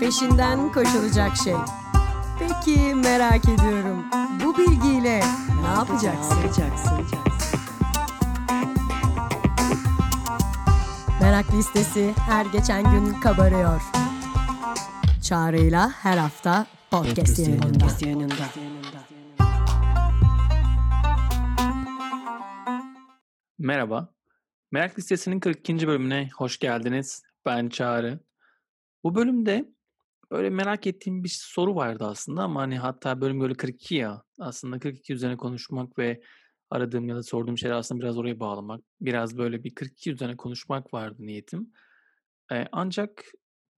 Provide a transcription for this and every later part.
peşinden koşulacak şey. Peki merak ediyorum. Bu bilgiyle ne yapacaksın? yapacaksın? Merak listesi her geçen gün kabarıyor. Çağrı'yla her hafta podcast yayınında. Podcast yayınında. Merhaba. Merak Listesi'nin 42. bölümüne hoş geldiniz. Ben Çağrı. Bu bölümde böyle merak ettiğim bir soru vardı aslında ama hani hatta bölüm böyle 42 ya. Aslında 42 üzerine konuşmak ve aradığım ya da sorduğum şeyler aslında biraz oraya bağlamak. Biraz böyle bir 42 üzerine konuşmak vardı niyetim. Ee, ancak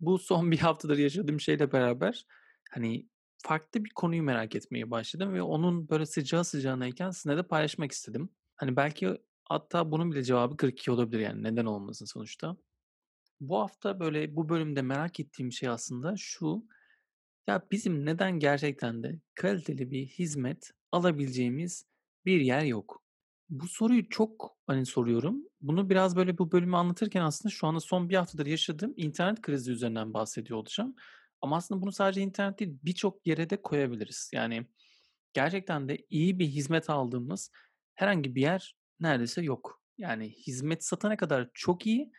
bu son bir haftadır yaşadığım şeyle beraber hani farklı bir konuyu merak etmeye başladım ve onun böyle sıcağı sıcağınayken sizinle de paylaşmak istedim. Hani belki hatta bunun bile cevabı 42 olabilir yani neden olmasın sonuçta. Bu hafta böyle bu bölümde merak ettiğim şey aslında şu. Ya bizim neden gerçekten de kaliteli bir hizmet alabileceğimiz bir yer yok? Bu soruyu çok hani soruyorum. Bunu biraz böyle bu bölümü anlatırken aslında şu anda son bir haftadır yaşadığım internet krizi üzerinden bahsediyor olacağım. Ama aslında bunu sadece internet değil birçok yere de koyabiliriz. Yani gerçekten de iyi bir hizmet aldığımız herhangi bir yer neredeyse yok. Yani hizmet satana kadar çok iyi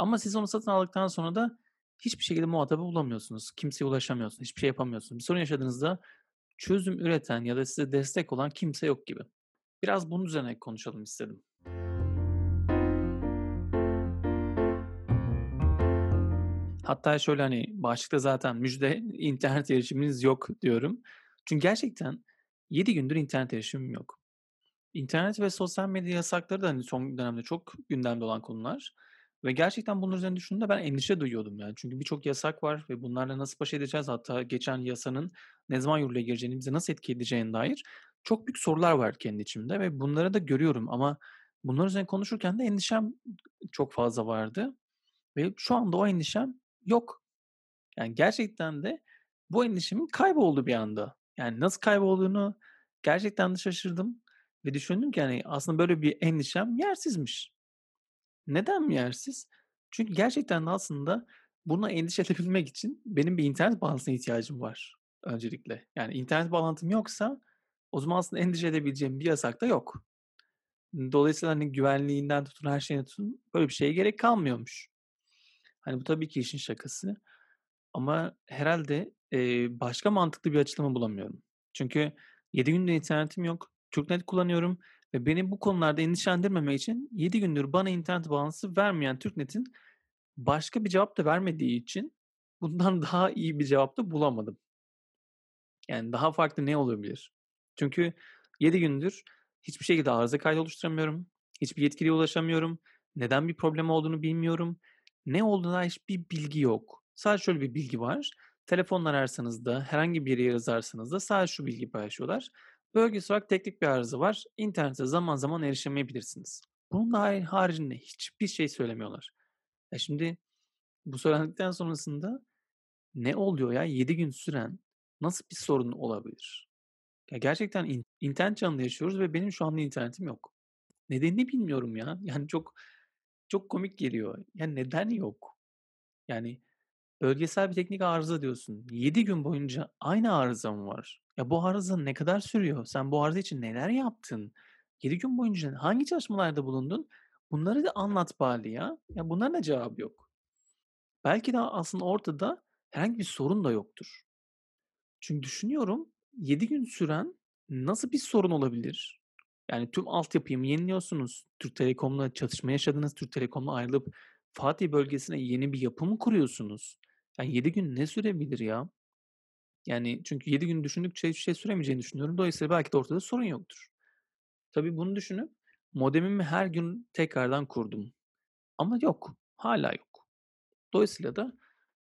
ama siz onu satın aldıktan sonra da hiçbir şekilde muhatabı bulamıyorsunuz. Kimseye ulaşamıyorsunuz. Hiçbir şey yapamıyorsunuz. Bir sorun yaşadığınızda çözüm üreten ya da size destek olan kimse yok gibi. Biraz bunun üzerine konuşalım istedim. Hatta şöyle hani başlıkta zaten müjde internet erişiminiz yok diyorum. Çünkü gerçekten 7 gündür internet erişimim yok. İnternet ve sosyal medya yasakları da hani son dönemde çok gündemde olan konular. Ve gerçekten bunun üzerine düşündüğümde ben endişe duyuyordum yani. Çünkü birçok yasak var ve bunlarla nasıl baş edeceğiz? Hatta geçen yasanın ne zaman yürürlüğe gireceğini, bize nasıl etki edeceğine dair çok büyük sorular var kendi içimde ve bunları da görüyorum ama bunlar üzerine konuşurken de endişem çok fazla vardı. Ve şu anda o endişem yok. Yani gerçekten de bu endişemin kayboldu bir anda. Yani nasıl kaybolduğunu gerçekten de şaşırdım. Ve düşündüm ki hani aslında böyle bir endişem yersizmiş. Neden mi yersiz? Çünkü gerçekten aslında buna endişe edebilmek için benim bir internet bağlantısına ihtiyacım var öncelikle. Yani internet bağlantım yoksa o zaman aslında endişe edebileceğim bir yasak da yok. Dolayısıyla hani güvenliğinden tutun her şeyine tutun böyle bir şeye gerek kalmıyormuş. Hani bu tabii ki işin şakası. Ama herhalde e, başka mantıklı bir açılımı bulamıyorum. Çünkü 7 günde internetim yok. TürkNet kullanıyorum ve beni bu konularda endişelendirmemek için 7 gündür bana internet bağlantısı vermeyen TürkNet'in başka bir cevap da vermediği için bundan daha iyi bir cevap da bulamadım. Yani daha farklı ne olabilir? Çünkü 7 gündür hiçbir şekilde arıza kaydı oluşturamıyorum. Hiçbir yetkiliye ulaşamıyorum. Neden bir problem olduğunu bilmiyorum. Ne olduğuna hiçbir bilgi yok. Sadece şöyle bir bilgi var. Telefonla ararsanız da herhangi bir yere yazarsanız da sadece şu bilgi paylaşıyorlar. Bölgesel olarak teknik bir arıza var. İnternete zaman zaman erişemeyebilirsiniz. Bunun da haricinde hiçbir şey söylemiyorlar. Ya şimdi bu söylendikten sonrasında ne oluyor ya 7 gün süren nasıl bir sorun olabilir? Ya gerçekten in- internet çağında yaşıyoruz ve benim şu anda internetim yok. Nedenini bilmiyorum ya. Yani çok çok komik geliyor. Ya neden yok? Yani bölgesel bir teknik arıza diyorsun. 7 gün boyunca aynı arıza mı var? Ya bu arıza ne kadar sürüyor? Sen bu arıza için neler yaptın? 7 gün boyunca hangi çalışmalarda bulundun? Bunları da anlat bari ya. Ya bunların da cevabı yok. Belki de aslında ortada herhangi bir sorun da yoktur. Çünkü düşünüyorum 7 gün süren nasıl bir sorun olabilir? Yani tüm altyapıyı mı yeniliyorsunuz? Türk Telekom'la çatışma yaşadınız. Türk Telekom'la ayrılıp Fatih bölgesine yeni bir yapı mı kuruyorsunuz? Yani 7 gün ne sürebilir ya? Yani çünkü 7 gün düşündükçe hiçbir şey süremeyeceğini düşünüyorum. Dolayısıyla belki de ortada sorun yoktur. Tabii bunu düşünüp modemimi her gün tekrardan kurdum. Ama yok. Hala yok. Dolayısıyla da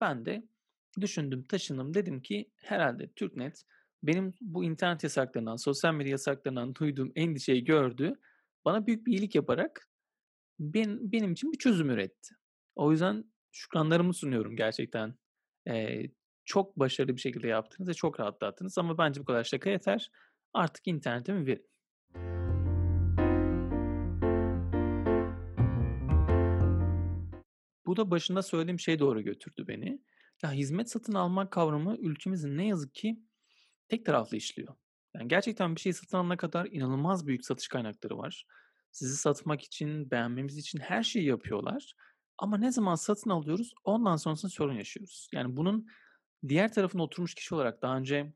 ben de düşündüm, taşındım. Dedim ki herhalde TürkNet benim bu internet yasaklarından, sosyal medya yasaklarından duyduğum endişeyi gördü. Bana büyük bir iyilik yaparak ben, benim için bir çözüm üretti. O yüzden şükranlarımı sunuyorum gerçekten. Ee, çok başarılı bir şekilde yaptınız ve çok rahatlattınız ama bence bu kadar şaka yeter. Artık internetimi verin. Bu da başında söylediğim şey doğru götürdü beni. Ya, hizmet satın alma kavramı ülkemizin ne yazık ki tek taraflı işliyor. Yani, gerçekten bir şeyi satın alana kadar inanılmaz büyük satış kaynakları var. Sizi satmak için, beğenmemiz için her şeyi yapıyorlar ama ne zaman satın alıyoruz, ondan sonrasında sorun yaşıyoruz. Yani, bunun diğer tarafına oturmuş kişi olarak daha önce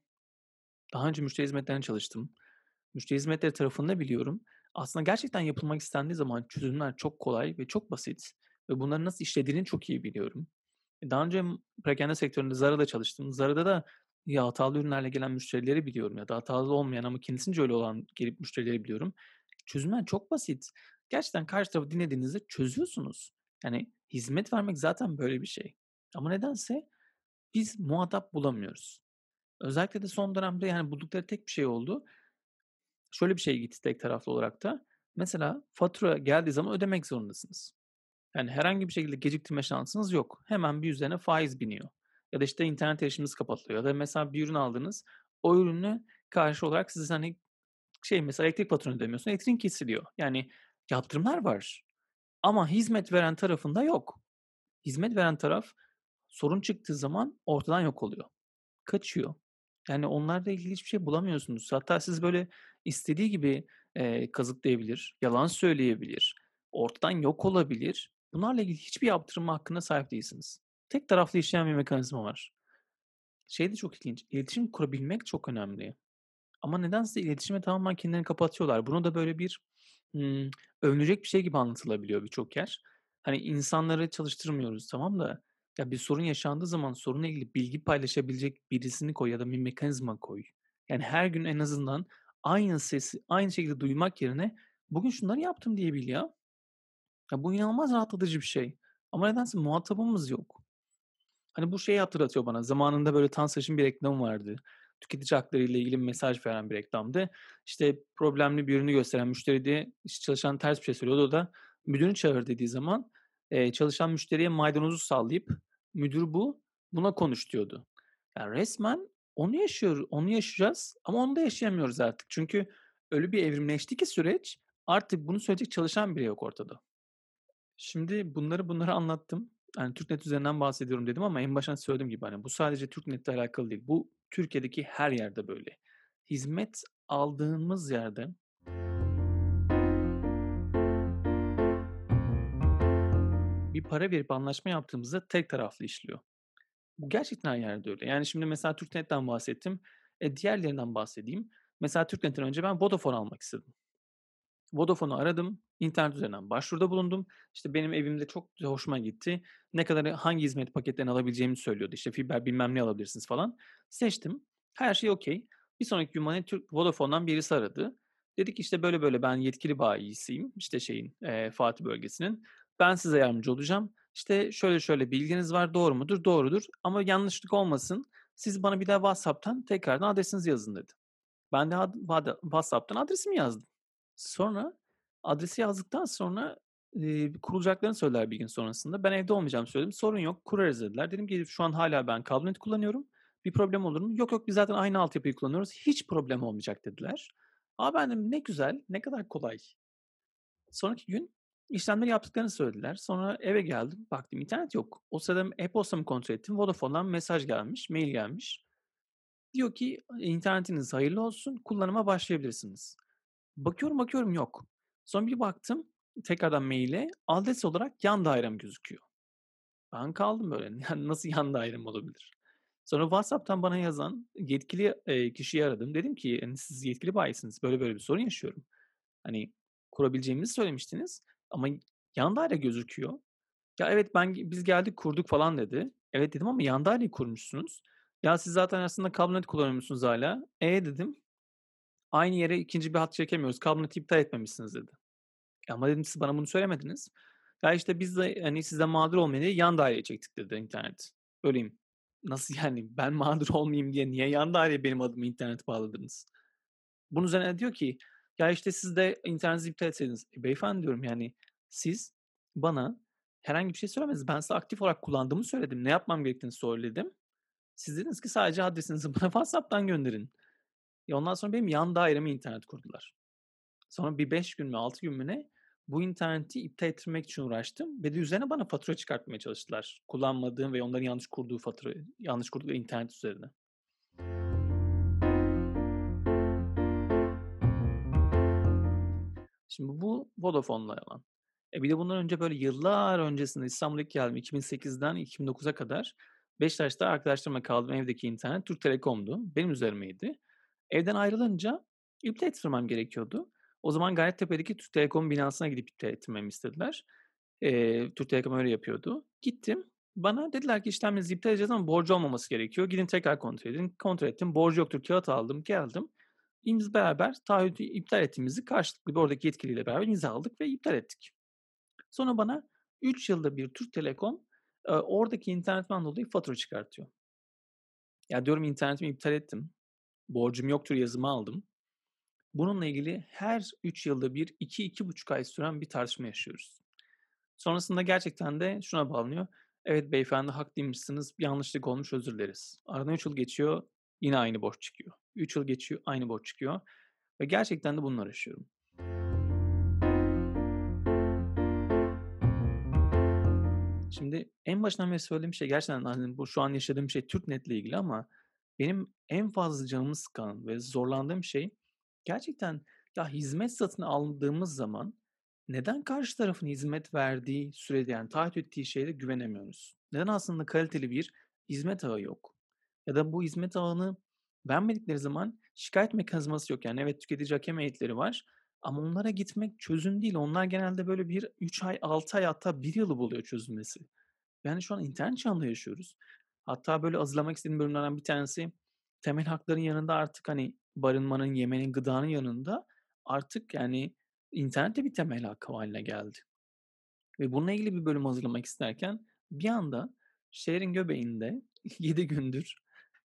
daha önce müşteri hizmetlerinde çalıştım. Müşteri hizmetleri tarafında biliyorum. Aslında gerçekten yapılmak istendiği zaman çözümler çok kolay ve çok basit ve bunların nasıl işlediğini çok iyi biliyorum. E, daha önce perakende sektöründe Zara'da çalıştım. Zara'da da ya hatalı ürünlerle gelen müşterileri biliyorum ya da hatalı olmayan ama kendisince öyle olan gelip müşterileri biliyorum. Çözümler çok basit. Gerçekten karşı tarafı dinlediğinizde çözüyorsunuz. Yani hizmet vermek zaten böyle bir şey. Ama nedense biz muhatap bulamıyoruz. Özellikle de son dönemde yani buldukları tek bir şey oldu. Şöyle bir şey gitti tek taraflı olarak da. Mesela fatura geldiği zaman ödemek zorundasınız. Yani herhangi bir şekilde geciktirme şansınız yok. Hemen bir üzerine faiz biniyor. Ya da işte internet erişiminiz kapatılıyor. Ya da mesela bir ürün aldınız. O ürünü karşı olarak siz hani şey mesela elektrik faturanı ödemiyorsun. Elektriğin kesiliyor. Yani yaptırımlar var. Ama hizmet veren tarafında yok. Hizmet veren taraf sorun çıktığı zaman ortadan yok oluyor. Kaçıyor. Yani onlarla ilgili hiçbir şey bulamıyorsunuz. Hatta siz böyle istediği gibi, eee, kazıklayabilir, yalan söyleyebilir, ortadan yok olabilir. Bunlarla ilgili hiçbir yaptırım hakkına sahip değilsiniz. Tek taraflı işleyen bir mekanizma var. Şey de çok ilginç, iletişim kurabilmek çok önemli. Ama nedense iletişime tamamen kendilerini kapatıyorlar. Bunu da böyle bir, ımm, övünecek bir şey gibi anlatılabiliyor birçok yer. Hani insanları çalıştırmıyoruz tamam da ya bir sorun yaşandığı zaman sorunla ilgili bilgi paylaşabilecek birisini koy ya da bir mekanizma koy. Yani her gün en azından aynı sesi aynı şekilde duymak yerine bugün şunları yaptım diye ya. Ya bu inanılmaz rahatlatıcı bir şey. Ama nedense muhatabımız yok. Hani bu şeyi hatırlatıyor bana. Zamanında böyle Tansaç'ın bir reklamı vardı. Tüketici hakları ile ilgili bir mesaj veren bir reklamdı. İşte problemli bir ürünü gösteren müşteri diye çalışan ters bir şey söylüyordu. O da müdürünü çağır dediği zaman eee, çalışan müşteriye maydanozu sallayıp müdür bu, buna konuş diyordu. Yani resmen onu yaşıyor, onu yaşayacağız ama onu da yaşayamıyoruz artık. Çünkü öyle bir evrimleşti ki süreç artık bunu söyleyecek çalışan biri yok ortada. Şimdi bunları bunları anlattım. Hani TürkNet üzerinden bahsediyorum dedim ama en baştan söylediğim gibi hani bu sadece TürkNet'le alakalı değil. Bu Türkiye'deki her yerde böyle. Hizmet aldığımız yerde bir para verip anlaşma yaptığımızda tek taraflı işliyor. Bu gerçekten her yerde öyle. Yani şimdi mesela TürkNet'ten bahsettim. E, diğerlerinden bahsedeyim. Mesela TürkNet'ten önce ben Vodafone almak istedim. Vodafone'u aradım. İnternet üzerinden başvuruda bulundum. İşte benim evimde çok hoşuma gitti. Ne kadar hangi hizmet paketlerini alabileceğimi söylüyordu. İşte fiber bilmem ne alabilirsiniz falan. Seçtim. Her şey okey. Bir sonraki gün bana Türk Vodafone'dan birisi aradı. Dedi ki işte böyle böyle ben yetkili bayisiyim. İşte şeyin e, Fatih bölgesinin. Ben size yardımcı olacağım. İşte şöyle şöyle bilginiz var doğru mudur? Doğrudur. Ama yanlışlık olmasın. Siz bana bir daha WhatsApp'tan tekrardan adresinizi yazın dedi. Ben de WhatsApp'tan adresimi yazdım. Sonra adresi yazdıktan sonra, eee, kurulacaklarını söylediler bir gün sonrasında. Ben evde olmayacağımı söyledim. "Sorun yok, kurarız." dediler. Dedim ki, "Şu an hâlâ ben kablonet kullanıyorum. Bir problem olur mu?" "Yok, yok, biz zaten aynı altyapıyı kullanıyoruz. Hiç problem olmayacak." dediler. A, ben dedim, "Ne güzel, ne kadar kolay." Sonraki gün işlemleri yaptıklarını söylediler. Sonra eve geldim, baktım internet yok. O sırada e-postamı kontrol ettim. Vodafone'dan mesaj gelmiş, mail gelmiş. Diyor ki, "İnternetiniz hayırlı olsun, kullanıma başlayabilirsiniz." Bakıyorum, bakıyorum yok. Sonra bir baktım tekrardan mail'e adres olarak yan dairem gözüküyor. Ben kaldım böyle. Yani nasıl yan dairem olabilir? Sonra WhatsApp'tan bana yazan yetkili, eee, kişiyi aradım. Dedim ki, hani, "Siz yetkili bayisiniz. Böyle böyle bir sorun yaşıyorum. Hani, kurabileceğimizi söylemiştiniz ama yan daire gözüküyor." "Ya, evet, ben biz geldik kurduk." falan dedi. "Evet." dedim ama yan daireyi kurmuşsunuz. "Ya, siz zaten aslında kablonet kullanıyormuşsunuz hâlâ." "E?" dedim. Aynı yere ikinci bir hat çekemiyoruz. Kablonet iptal etmemişsiniz dedi. E, ama dedim siz bana bunu söylemediniz. Ya işte biz de hani sizden mağdur olmayın diye yan daireye çektik dedi internet. Böyleyim. Nasıl yani ben mağdur olmayayım diye niye yan daireye benim adıma internet bağladınız? Bunun üzerine diyor ki ya işte siz de internetinizi iptal etseydiniz. E, beyefendi diyorum yani siz bana herhangi bir şey söylemediniz. Ben size aktif olarak kullandığımı söyledim. Ne yapmam gerektiğini söyledim. Siz dediniz ki sadece adresinizi bana WhatsApp'tan gönderin. Ya, ondan sonra benim yan daireme internet kurdular. Sonra bir 5 gün mü 6 gün mü ne Bu interneti iptal ettirmek için uğraştım ve de üzerine bana fatura çıkartmaya çalıştılar. Kullanmadığım ve onların yanlış kurduğu fatura yanlış kurdukları internet üzerine. Şimdi bu Vodafone'la yalan. E bir de bundan önce böyle yıllar öncesinde İstanbul'a ilk geldim 2008'den 2009'a kadar Beşiktaş'ta arkadaşlarımla kaldığım evdeki internet Türk Telekom'du. Benim üzerimeydi. Evden ayrılınca iptal ettirmem gerekiyordu. O zaman Gayrettepe'deki Türk Telekom binasına gidip iptal ettirmemi istediler. Eee, Türk Telekom öyle yapıyordu. Gittim. Bana dediler ki işleminizi iptal edeceğiz ama borcu olmaması gerekiyor. Gidin tekrar kontrol edin. Kontrol ettim. Borcu yoktur. Kağıt aldım. Geldim. Biz beraber taahhütü iptal ettiğimizi karşılıklı bir oradaki yetkiliyle beraber imzaladık ve iptal ettik. Sonra bana 3 yılda bir Türk Telekom e, oradaki internetten dolayı fatura çıkartıyor. Ya diyorum internetimi iptal ettim. Borcum yoktur yazımı aldım. Bununla ilgili her 3 yılda bir 2-2,5 ay süren bir tartışma yaşıyoruz. Sonrasında gerçekten de şuna bağlanıyor. Evet beyefendi haklıymışsınız. Bir yanlışlık olmuş özür dileriz. Aradan 3 yıl geçiyor. Yine aynı borç çıkıyor. 3 yıl geçiyor. Aynı borç çıkıyor. Ve gerçekten de bunları yaşıyorum. Şimdi en başından beri söylediğim şey gerçekten hani bu şu an yaşadığım şey TürkNet'le ilgili ama benim en fazla canımı sıkan ve zorlandığım şey gerçekten ya hizmet satın aldığımız zaman neden karşı tarafın hizmet verdiği sürede yani taahhüt ettiği şeyde güvenemiyoruz? Neden aslında kaliteli bir hizmet ağı yok? Ya da bu hizmet ağını vermedikleri zaman şikayet mekanizması yok. Yani evet tüketici hakem heyetleri var ama onlara gitmek çözüm değil. Onlar genelde böyle bir 3 ay, 6 ay hatta 1 yılı buluyor çözülmesi. Yani şu an internet çağında yaşıyoruz. Hatta böyle azılamak istediğim bölümlerden bir tanesi temel hakların yanında artık hani barınmanın, yemenin, gıdanın yanında artık yani internet de bir temel hak haline geldi. Ve bununla ilgili bir bölüm hazırlamak isterken bir anda şehrin göbeğinde 7 gündür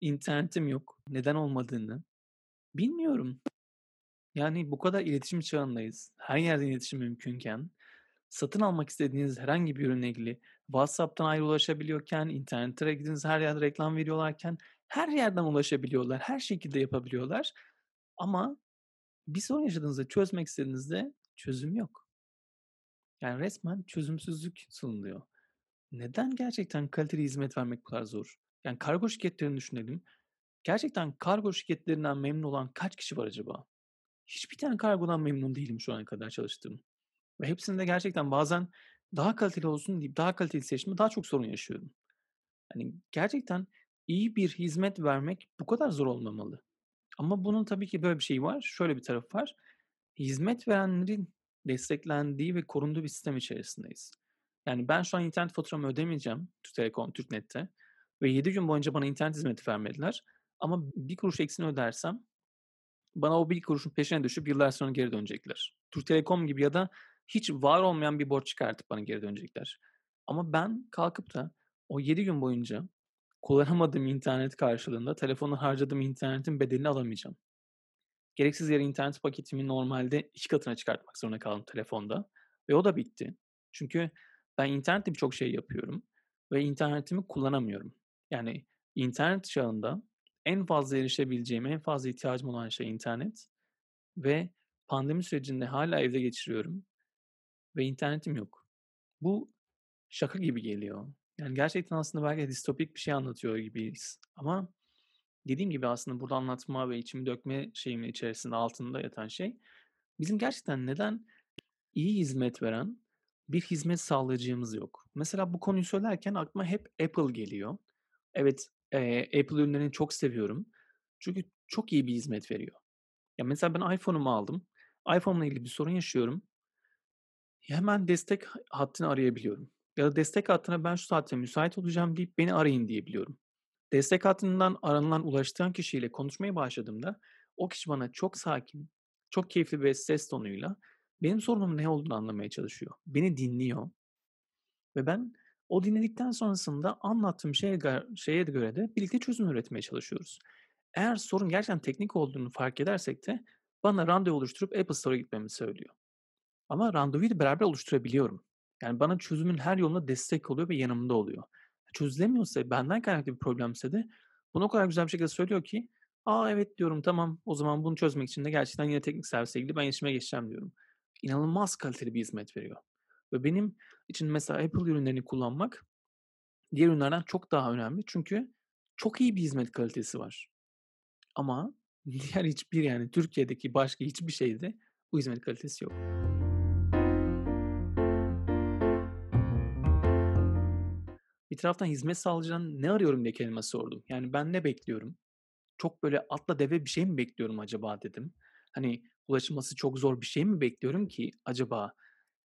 internetim yok. Neden olmadığını bilmiyorum. Yani bu kadar iletişim çağındayız. Her yerden iletişim mümkünken, satın almak istediğiniz herhangi bir ürünle ilgili WhatsApp'tan ayrı ulaşabiliyorken, internete gidiniz her yerde reklam veriyorlarken, her yerden ulaşabiliyorlar, her şekilde yapabiliyorlar. Ama bir sorun yaşadığınızda, çözmek istediğinizde çözüm yok. Yani resmen çözümsüzlük sunuluyor. Neden gerçekten kaliteli hizmet vermek bu kadar zor? Yani kargo şirketlerini düşünelim. Gerçekten kargo şirketlerinden memnun olan kaç kişi var acaba? Hiçbir tane kargodan memnun değilim şu ana kadar çalıştığım. Ve hepsinde gerçekten bazen daha kaliteli olsun deyip daha kaliteli seçme daha çok sorun yaşıyorum. Hani gerçekten iyi bir hizmet vermek bu kadar zor olmamalı. Ama bunun tabii ki böyle bir şey var. Şöyle bir tarafı var. Hizmet verenlerin desteklendiği ve korunduğu bir sistem içerisindeyiz. Yani ben şu an internet faturamı ödemeyeceğim Türk Telekom, TürkNet'te ve 7 gün boyunca bana internet hizmeti vermediler. Ama bir kuruş eksini ödersem bana o bir kuruşun peşine düşüp yıllar sonra geri dönecekler. Türk Telekom gibi ya da hiç var olmayan bir borç çıkartıp bana geri dönecekler. Ama ben kalkıp da o 7 gün boyunca kullanamadığım internet karşılığında telefonu harcadığım internetin bedelini alamayacağım. Gereksiz yere internet paketimi normalde iki katına çıkartmak zorunda kaldım telefonda. Ve o da bitti. Çünkü ben internette birçok şey yapıyorum ve internetimi kullanamıyorum. Yani internet çağında en fazla erişebileceğim, en fazla ihtiyacım olan şey internet ve pandemi sürecinde hala evde geçiriyorum ve internetim yok. Bu şaka gibi geliyor. Yani gerçekten aslında belki distopik bir şey anlatıyor gibiyiz. Ama dediğim gibi aslında burada anlatma ve içimi dökme şeyimin içerisinde altında yatan şey bizim gerçekten neden iyi hizmet veren bir hizmet sağlayıcımız yok. Mesela bu konuyu söylerken aklıma hep Apple geliyor. Evet, eee, Apple ürünlerini çok seviyorum. Çünkü çok iyi bir hizmet veriyor. Ya mesela ben iPhone'umu aldım. iPhone'la ilgili bir sorun yaşıyorum. Hemen destek hattını arayabiliyorum. Ya da destek hattına ben şu saatte müsait olacağım deyip beni arayın diyebiliyorum. Destek hattından aranılan, ulaştığım kişiyle konuşmaya başladığımda o kişi bana çok sakin, çok keyifli bir ses tonuyla benim sorunumun ne olduğunu anlamaya çalışıyor. Beni dinliyor ve ben o dinledikten sonrasında anlattığım şeye, şeye göre de birlikte çözüm üretmeye çalışıyoruz. Eğer sorun gerçekten teknik olduğunu fark edersek de bana randevu oluşturup Apple Store'a gitmemi söylüyor. Ama randevuyu beraber oluşturabiliyorum. Yani bana çözümün her yolunda destek oluyor ve yanımda oluyor. Çözülemiyorsa, benden kaynaklı bir problemse de bunu o kadar güzel bir şekilde söylüyor ki Aa evet diyorum tamam o zaman bunu çözmek için de gerçekten yine teknik servise ilgili ben iletişime geçeceğim diyorum. inanılmaz kaliteli bir hizmet veriyor. Ve benim için mesela Apple ürünlerini kullanmak diğer ürünlerden çok daha önemli. Çünkü çok iyi bir hizmet kalitesi var. Ama diğer hiçbir yani Türkiye'deki başka hiçbir şeyde bu hizmet kalitesi yok. Bir taraftan hizmet sağlayıcıdan ne arıyorum diye kendime sordum. Yani ben ne bekliyorum? Çok böyle atla deve bir şey mi bekliyorum acaba dedim. Hani ulaşılması çok zor bir şey mi bekliyorum ki acaba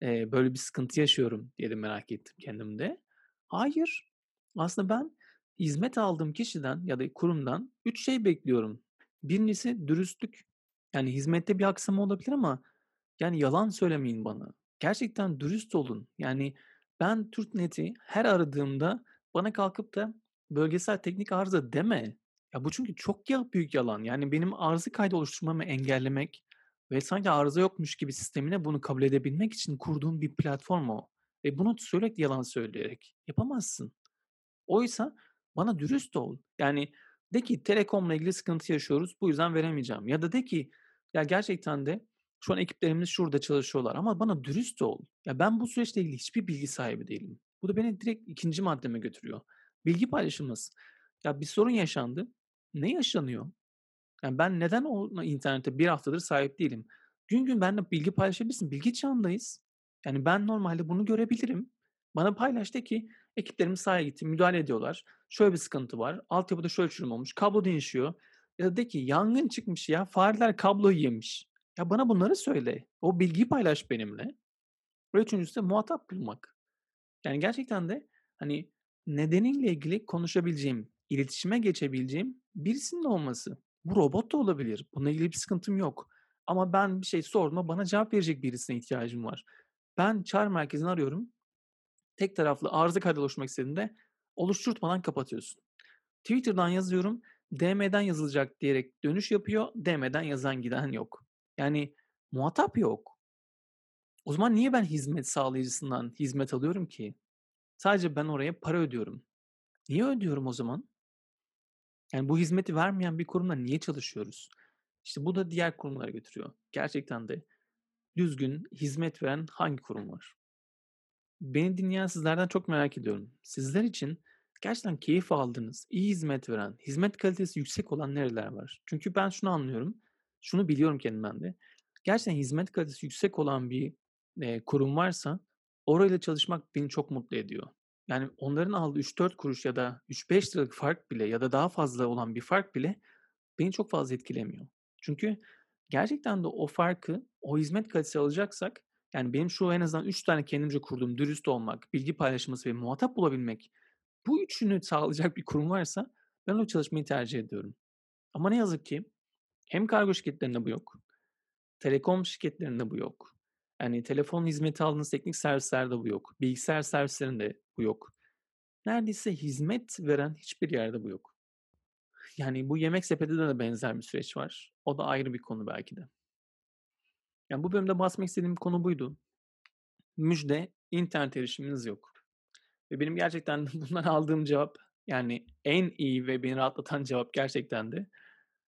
eee, böyle bir sıkıntı yaşıyorum diye de merak ettim kendimde. Hayır. Aslında ben hizmet aldığım kişiden ya da kurumdan 3 şey bekliyorum. Birincisi dürüstlük. Yani hizmette bir aksama olabilir ama yani yalan söylemeyin bana. Gerçekten dürüst olun. Yani ben TürkNet'i her aradığımda bana kalkıp da bölgesel teknik arıza deme. Ya bu çünkü çok ya büyük yalan. Yani benim arıza kaydı oluşturmamı engellemek ve sanki arıza yokmuş gibi sistemine bunu kabul edebilmek için kurduğum bir platform o. Ve bunu sürekli yalan söyleyerek yapamazsın. Oysa bana dürüst ol. Yani de ki telekomla ilgili sıkıntı yaşıyoruz. Bu yüzden veremeyeceğim. Ya da de ki ya gerçekten de şu an ekiplerimiz şurada çalışıyorlar ama bana dürüst ol. Ya ben bu süreçle ilgili hiçbir bilgi sahibi değilim. Bu da beni direkt ikinci maddeme götürüyor. Bilgi paylaşılması. Ya bir sorun yaşandı. Ne yaşanıyor? Yani ben neden o internete bir haftadır sahip değilim? Gün gün benimle bilgi paylaşabilirsin. Bilgi çağındayız. Yani ben normalde bunu görebilirim. Bana paylaş de ki ekiplerimiz sahaya gitti, müdahale ediyorlar. Şöyle bir sıkıntı var. Altyapıda şöyle çürüm olmuş. Kablo değişiyor. Ya da de ki yangın çıkmış ya. Fareler kabloyu yemiş. Ya bana bunları söyle. O bilgiyi paylaş benimle. Ve üçüncüsü de muhatap bulmak. Yani gerçekten de hani nedeniyle ilgili konuşabileceğim, iletişime geçebileceğim birisinin olması. Bu robot da olabilir. Bununla ilgili bir sıkıntım yok. Ama ben bir şey sorduğumda bana cevap verecek birisine ihtiyacım var. Ben çağrı merkezini arıyorum. Tek taraflı arıza kaydı oluşturmak istediğinde oluşturtmadan kapatıyorsun. Twitter'dan yazıyorum. DM'den yazılacak diyerek dönüş yapıyor. DM'den yazan giden yok. Yani muhatap yok. O zaman niye ben hizmet sağlayıcısından hizmet alıyorum ki? Sadece ben oraya para ödüyorum. Niye ödüyorum o zaman? Yani bu hizmeti vermeyen bir kurumla niye çalışıyoruz? İşte bu da diğer kurumlara götürüyor. Gerçekten de düzgün hizmet veren hangi kurum var? Beni dinleyen sizlerden çok merak ediyorum. Sizler için gerçekten keyif aldığınız, iyi hizmet veren, hizmet kalitesi yüksek olan nereler var? Çünkü ben şunu anlıyorum, şunu biliyorum kendimden de. Gerçekten hizmet kalitesi yüksek olan bir e, kurum varsa orayla çalışmak beni çok mutlu ediyor. Yani onların aldığı 3-4 kuruş ya da 3-5 liralık fark bile ya da daha fazla olan bir fark bile beni çok fazla etkilemiyor. Çünkü gerçekten de o farkı, o hizmet kalitesi alacaksak yani benim şu en azından 3 tane kendimce kurduğum dürüst olmak, bilgi paylaşması ve muhatap bulabilmek bu üçünü sağlayacak bir kurum varsa ben o çalışmayı tercih ediyorum. Ama ne yazık ki hem kargo şirketlerinde bu yok. Telekom şirketlerinde bu yok. Yani telefon hizmeti aldığınız teknik servislerde bu yok. Bilgisayar servislerinde bu yok. Neredeyse hizmet veren hiçbir yerde bu yok. Yani bu yemek sepetinde de benzer bir süreç var. O da ayrı bir konu belki de. Yani bu bölümde bahsetmek istediğim konu buydu. Müjde, internet erişiminiz yok. Ve benim gerçekten bundan aldığım cevap yani en iyi ve beni rahatlatan cevap gerçekten de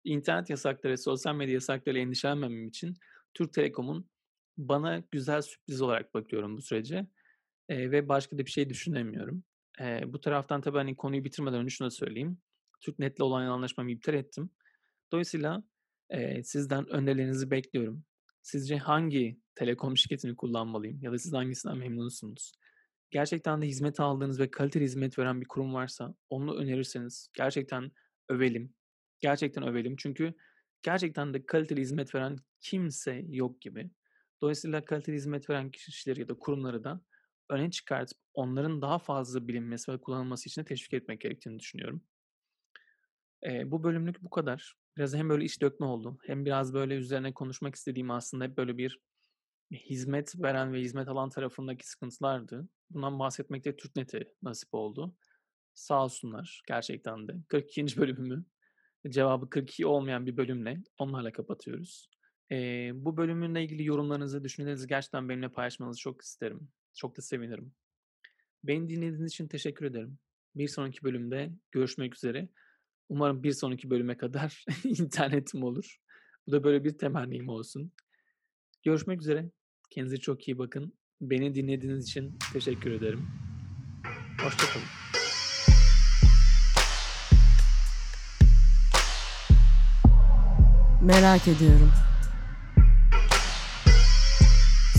internet yasakları, sosyal medya yasakları endişelenmemem için Türk Telekom'un bana güzel sürpriz olarak bakıyorum bu sürece. Ee, ve başka da bir şey düşünemiyorum. Ee, bu taraftan tabii hani konuyu bitirmeden önce şunu da söyleyeyim. TürkNet'le olan anlaşmamı iptal ettim. Dolayısıyla e, sizden önerilerinizi bekliyorum. Sizce hangi telekom şirketini kullanmalıyım ya da siz hangisinden memnunsunuz? Gerçekten de hizmet aldığınız ve kaliteli hizmet veren bir kurum varsa onu önerirseniz gerçekten övelim. Gerçekten övelim çünkü gerçekten de kaliteli hizmet veren kimse yok gibi. Dolayısıyla kaliteli hizmet veren kişileri ya da kurumları da öne çıkartıp onların daha fazla bilinmesi ve kullanılması için de teşvik etmek gerektiğini düşünüyorum. E, bu bölümlük bu kadar. Biraz hem böyle iş dökme oldu hem biraz böyle üzerine konuşmak istediğim aslında hep böyle bir hizmet veren ve hizmet alan tarafındaki sıkıntılardı. Bundan bahsetmek de TürkNet'e nasip oldu. Sağ olsunlar gerçekten de. 42. bölümümü cevabı 42 olmayan bir bölümle onlarla kapatıyoruz. Ee, bu bölümünle ilgili yorumlarınızı, düşüncelerinizi gerçekten benimle paylaşmanızı çok isterim. Çok da sevinirim. Beni dinlediğiniz için teşekkür ederim. Bir sonraki bölümde görüşmek üzere. Umarım bir sonraki bölüme kadar internetim olur. Bu da böyle bir temennim olsun. Görüşmek üzere. Kendinize çok iyi bakın. Beni dinlediğiniz için teşekkür ederim. Hoşça kalın. Merak ediyorum.